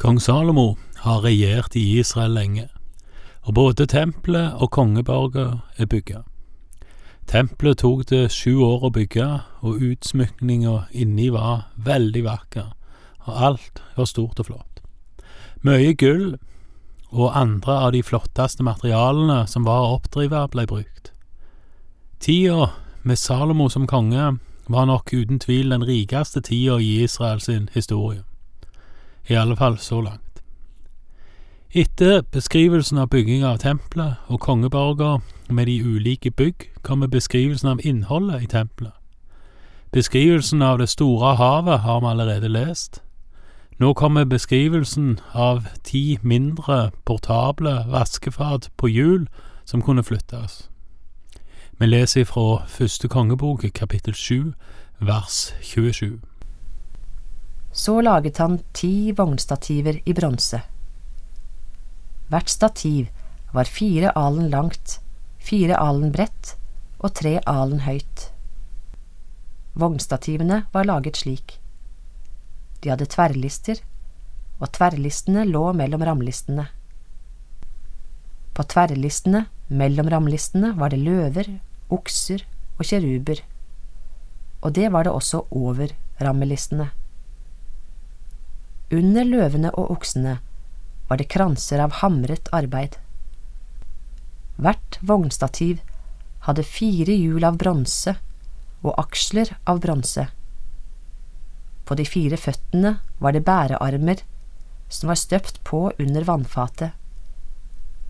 Kong Salomo har regjert i Israel lenge, og både tempelet og kongeborger er bygga. Tempelet tok det sju år å bygge, og utsmykninga inni var veldig vakker, og alt var stort og flott. Mye gull og andre av de flotteste materialene som var å oppdrive, ble brukt. Tida med Salomo som konge var nok uten tvil den rikeste tida i Israel sin historie i alle fall så langt. Etter beskrivelsen av bygging av tempelet og kongeborger med de ulike bygg, kommer beskrivelsen av innholdet i tempelet. Beskrivelsen av det store havet har vi allerede lest. Nå kommer beskrivelsen av ti mindre portable vaskefat på hjul som kunne flyttes. Vi leser fra første kongebok, kapittel sju, vers 27. Så laget han ti vognstativer i bronse. Hvert stativ var fire alen langt, fire alen bredt og tre alen høyt. Vognstativene var laget slik. De hadde tverrlister, og tverrlistene lå mellom ramlistene. På tverrlistene mellom ramlistene var det løver, okser og kjeruber, og det var det også over rammelistene. Under løvene og oksene var det kranser av hamret arbeid. Hvert vognstativ hadde fire hjul av bronse og aksler av bronse. På de fire føttene var det bærearmer som var støpt på under vannfatet.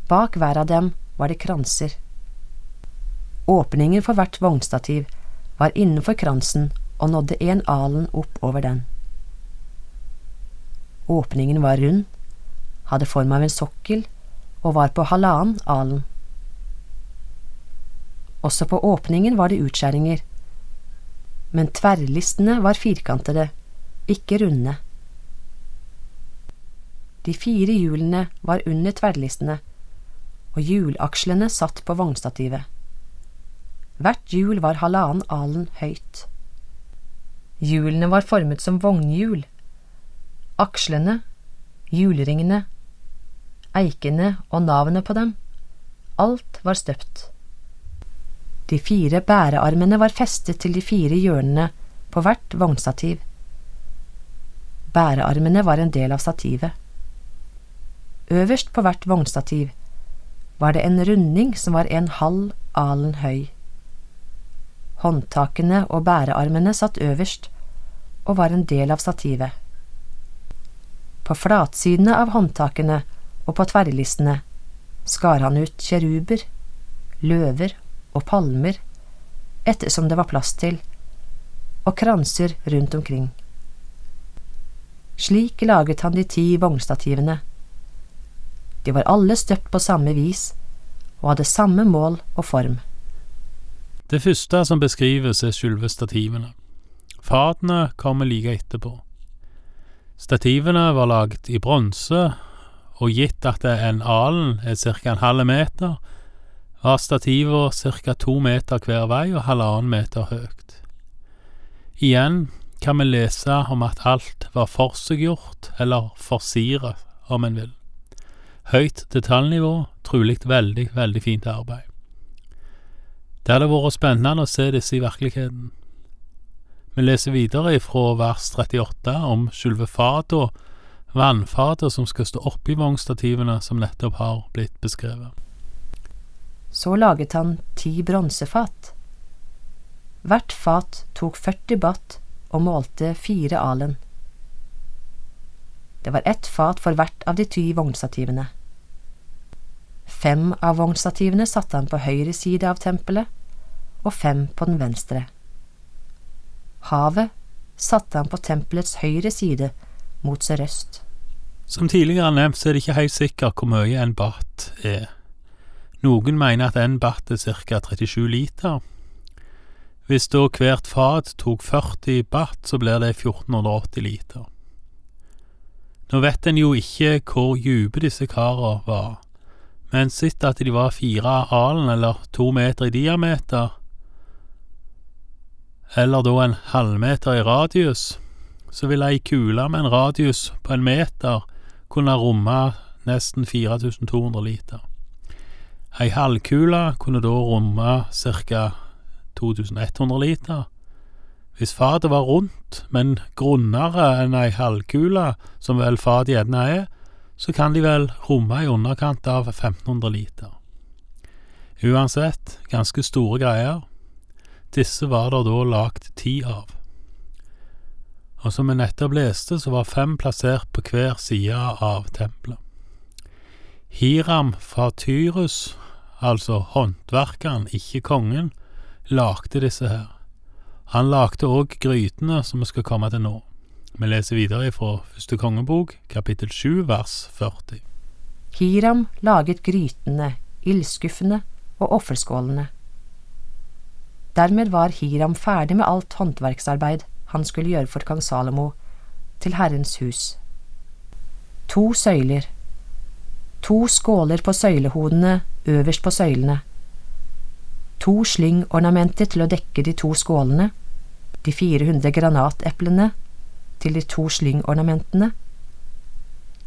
Bak hver av dem var det kranser. Åpningen for hvert vognstativ var innenfor kransen og nådde en alen opp over den. Åpningen var rund, hadde form av en sokkel og var på halvannen alen. Også på åpningen var det utskjæringer, men tverrlistene var firkantede, ikke runde. De fire hjulene var under tverrlistene, og hjulakslene satt på vognstativet. Hvert hjul var halvannen alen høyt. Hjulene var formet som vognhjul, akslene, hjulringene, eikene og navnet på dem, alt var støpt. De fire bærearmene var festet til de fire hjørnene på hvert vognstativ. Bærearmene var en del av stativet. Øverst på hvert vognstativ var det en runding som var en halv alen høy. Håndtakene og bærearmene satt øverst og var en del av stativet. På flatsidene av håndtakene og på tverrlistene skar han ut kjeruber, løver og palmer ettersom det var plass til, og kranser rundt omkring. Slik laget han de ti vognstativene. De var alle støpt på samme vis og hadde samme mål og form. Det første som beskrives, er selve stativene. Fatene kommer like etterpå. Stativene var laget i bronse, og gitt at en alen er ca. en halv meter, var stativene ca. to meter hver vei og halvannen meter høyt. Igjen kan vi lese om at alt var forseggjort, eller forsiret, om en vil. Høyt detaljnivå, trolig veldig, veldig fint arbeid. Det hadde vært spennende å se disse i virkeligheten. Vi leser videre fra vers 38 om selve fata, vannfata som skal stå oppi vognstativene som nettopp har blitt beskrevet. Så laget han ti bronsefat. Hvert fat tok 40 batt og målte fire alen. Det var ett fat for hvert av de ty vognstativene. Fem av vognstativene satte han på høyre side av tempelet, og fem på den venstre. Havet satte han på tempelets høyre side, mot sørøst. Som tidligere nevnt, så er det ikke helt sikkert hvor mye en batt er. Noen mener at en batt er ca. 37 liter. Hvis da hvert fat tok 40 batt, så blir det 1480 liter. Nå vet en jo ikke hvor dype disse karene var, men sett at de var fire alen eller to meter i diameter, eller da en halvmeter i radius, så vil ei kule med en radius på en meter kunne romme nesten 4200 liter. Ei halvkule kunne da romme ca. 2100 liter. Hvis fatet var rundt, men grunnere enn ei halvkule, som vel fatet gjerne er, så kan de vel romme i underkant av 1500 liter. Uansett, ganske store greier. Disse var det da lagt ti av. Og som vi nettopp leste, så var fem plassert på hver side av tempelet. Hiram fra Tyrus, altså håndverkeren, ikke kongen, lagde disse her. Han lagde òg grytene som vi skal komme til nå. Vi leser videre fra første kongebok, kapittel 7, vers 40. Hiram laget grytene, ildskuffene og offerskålene. Dermed var Hiram ferdig med alt håndverksarbeid han skulle gjøre for kong Salomo, til Herrens hus. To søyler. To skåler på søylehodene øverst på søylene. To slyngornamenter til å dekke de to skålene. De 400 granateplene til de to slyngornamentene.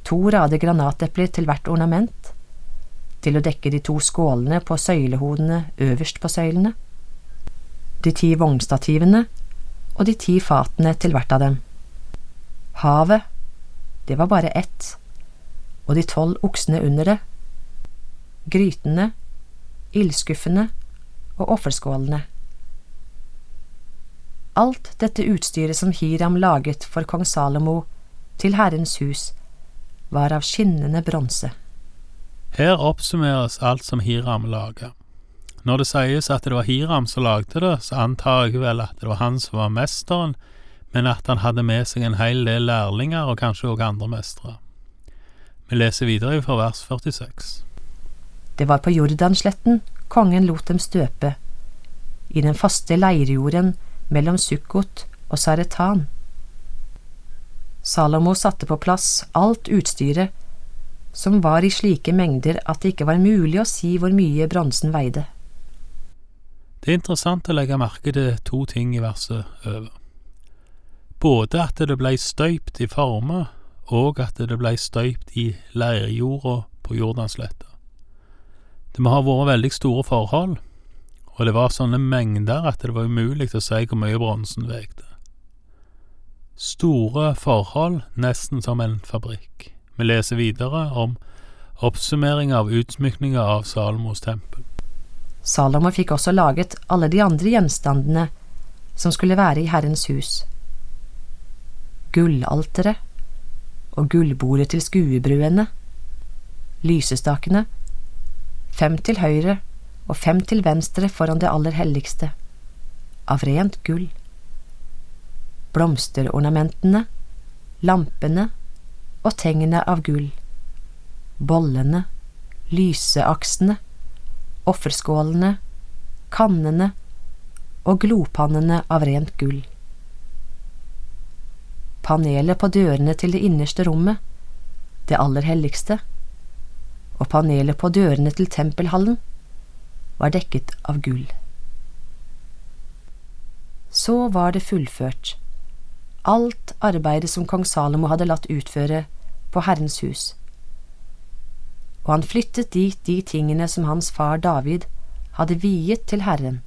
To rader granatepler til hvert ornament. Til å dekke de to skålene på søylehodene øverst på søylene. De ti vognstativene og de ti fatene til hvert av dem. Havet, det var bare ett, og de tolv oksene under det, grytene, ildskuffene og offerskålene. Alt dette utstyret som Hiram laget for kong Salomo til Herrens hus, var av skinnende bronse. Her oppsummeres alt som Hiram laga. Når det sies at det var Hiram som lagde det, så antar jeg vel at det var han som var mesteren, men at han hadde med seg en hel del lærlinger og kanskje også andre mestere. Vi leser videre fra vers 46. Det var på Jordansletten kongen lot dem støpe, i den faste leirjorden mellom Sukkot og Saretan. Salomo satte på plass alt utstyret, som var i slike mengder at det ikke var mulig å si hvor mye bronsen veide. Det er interessant å legge merke til to ting i verset over. Både at det ble støypt i former, og at det ble støypt i leirjorda på Jordansletta. Det må ha vært veldig store forhold, og det var sånne mengder at det var umulig å si hvor mye bronsen vekte. Store forhold, nesten som en fabrikk. Vi leser videre om oppsummering av utsmykninga av Salomos tempel. Salomo fikk også laget alle de andre gjenstandene som skulle være i Herrens hus. Gullalteret og gullbordet til skuebrødene, lysestakene, fem til høyre og fem til venstre foran det aller helligste, av rent gull, blomsterornamentene, lampene og tengene av gull, bollene, lyseaksene, offerskålene, kannene og glopannene av rent gull. Panelet på dørene til det innerste rommet, det aller helligste, og panelet på dørene til tempelhallen var dekket av gull. Så var det fullført, alt arbeidet som kong Salomo hadde latt utføre på Herrens hus og han flyttet dit de tingene som hans far David hadde viet til Herren,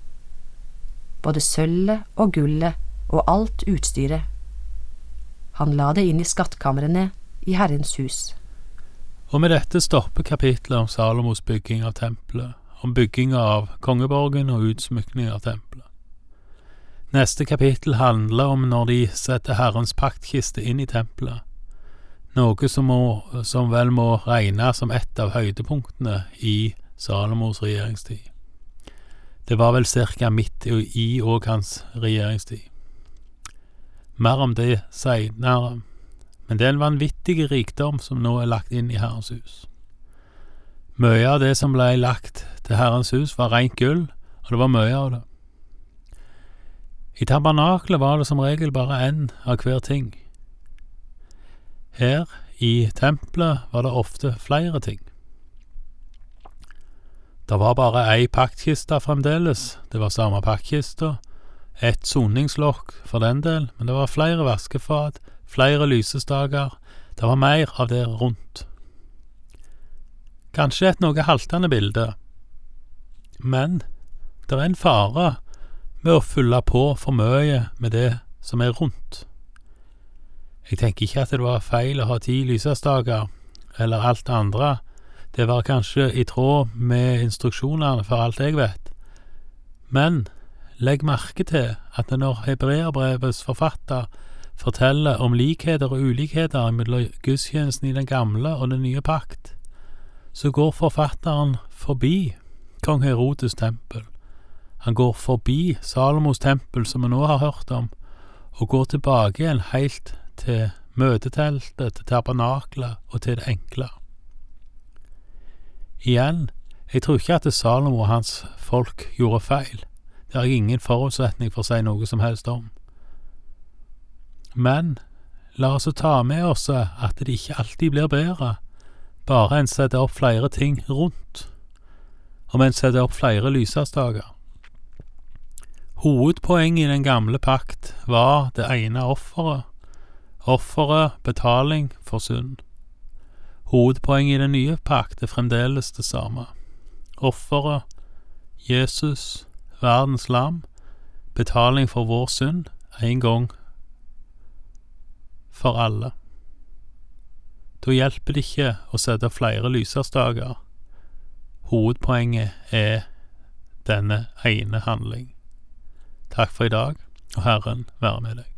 både sølvet og gullet og alt utstyret. Han la det inn i skattkamrene i Herrens hus. Og med dette stopper kapitlet om Salomos bygging av tempelet, om bygginga av kongeborgen og utsmykning av tempelet. Neste kapittel handler om når de setter Herrens paktkiste inn i tempelet, noe som, må, som vel må regnes som et av høydepunktene i Salomos regjeringstid. Det var vel cirka midt i òg hans regjeringstid. Mer om det seinere, men det er en vanvittig rikdom som nå er lagt inn i Herrens hus. Mye av det som ble lagt til Herrens hus, var rent gull, og det var mye av det. I tabernaklet var det som regel bare én av hver ting. Her i tempelet var det ofte flere ting. Det var bare ei paktkiste fremdeles, det var samme paktkista, et soningslokk for den del, men det var flere vaskefat, flere lysestaker, Det var mer av det rundt. Kanskje et noe haltende bilde, men det er en fare med å fylle på for mye med det som er rundt. Jeg tenker ikke at det var feil å ha ti lysestaker, eller alt det andre, det var kanskje i tråd med instruksjonene, for alt jeg vet, men legg merke til at når hebreerbrevets forfatter forteller om likheter og ulikheter mellom gudstjenesten i den gamle og den nye pakt, så går forfatteren forbi kong Herodes tempel. Han går forbi Salomos tempel, som vi nå har hørt om, og går tilbake igjen helt til møteteltet, til tabernaklet og til det enkle. Igjen, jeg tror ikke at Salomo og hans folk gjorde feil. Det har jeg ingen forutsetning for å si noe som helst om. Men la oss ta med oss at det ikke alltid blir bedre bare en setter opp flere ting rundt, om en setter opp flere lysestaker. Hovedpoenget i den gamle pakt var det ene offeret, offeret betaling for synd. Hovedpoenget i den nye pakt er fremdeles det samme. Offeret, Jesus, verdens lam, betaling for vår synd, en gang for alle. Da hjelper det ikke å sette flere lysersdager. Hovedpoenget er denne ene handling. Takk for i dag, og Herren være med deg.